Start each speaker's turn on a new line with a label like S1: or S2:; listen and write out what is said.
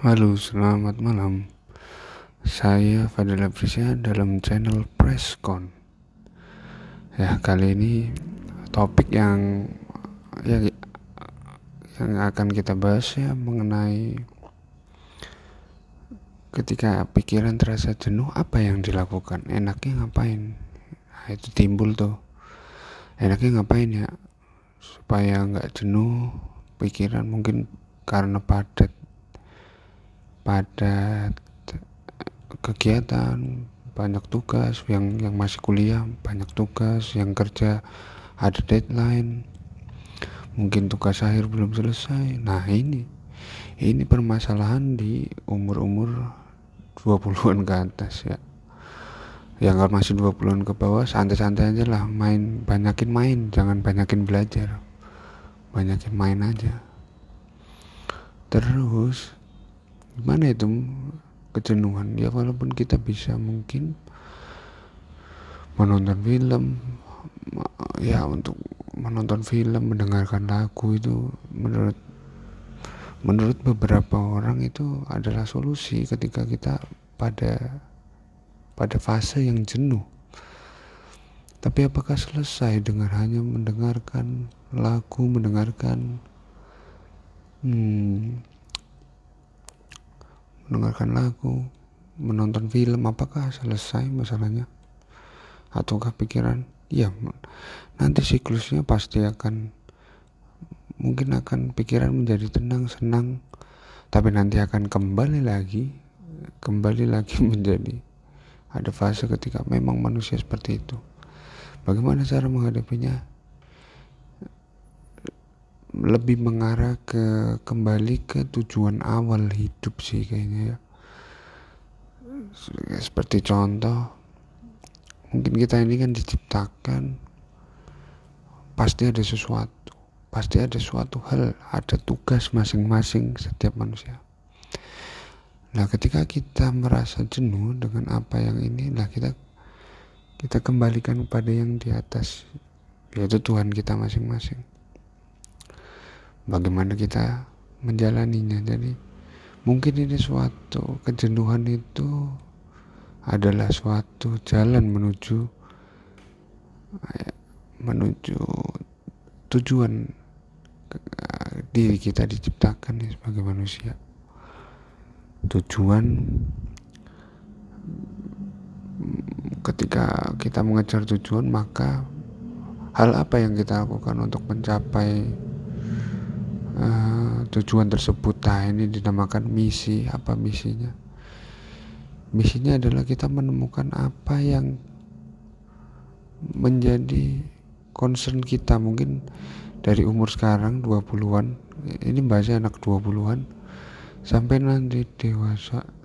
S1: Halo, selamat malam. Saya Fadil Aprisya dalam channel Presscon. Ya, kali ini topik yang ya, yang akan kita bahas ya mengenai ketika pikiran terasa jenuh apa yang dilakukan? Enaknya ngapain? Nah, itu timbul tuh. Enaknya ngapain ya? Supaya nggak jenuh pikiran mungkin karena padat pada kegiatan banyak tugas yang yang masih kuliah banyak tugas yang kerja ada deadline. Mungkin tugas akhir belum selesai. Nah ini ini permasalahan di umur-umur 20-an ke atas ya. Yang kalau masih 20-an ke bawah santai-santai aja lah. Main banyakin main jangan banyakin belajar. Banyakin main aja. Terus gimana itu kejenuhan ya walaupun kita bisa mungkin menonton film ya untuk menonton film mendengarkan lagu itu menurut menurut beberapa orang itu adalah solusi ketika kita pada pada fase yang jenuh. Tapi apakah selesai dengan hanya mendengarkan lagu mendengarkan hmm, mendengarkan lagu, menonton film, apakah selesai masalahnya? Ataukah pikiran, ya nanti siklusnya pasti akan mungkin akan pikiran menjadi tenang, senang, tapi nanti akan kembali lagi, kembali lagi menjadi ada fase ketika memang manusia seperti itu. Bagaimana cara menghadapinya? Lebih mengarah ke kembali ke tujuan awal hidup sih kayaknya ya. Seperti contoh mungkin kita ini kan diciptakan pasti ada sesuatu pasti ada suatu hal ada tugas masing-masing setiap manusia. Nah ketika kita merasa jenuh dengan apa yang ini nah kita kita kembalikan kepada yang di atas yaitu Tuhan kita masing-masing bagaimana kita menjalaninya. Jadi mungkin ini suatu kejenuhan itu adalah suatu jalan menuju menuju tujuan diri kita diciptakan ya sebagai manusia. Tujuan ketika kita mengejar tujuan maka hal apa yang kita lakukan untuk mencapai uh, tujuan tersebut nah ini dinamakan misi. Apa misinya? Misinya adalah kita menemukan apa yang menjadi concern kita. Mungkin dari umur sekarang 20-an ini bahasa anak 20-an sampai nanti dewasa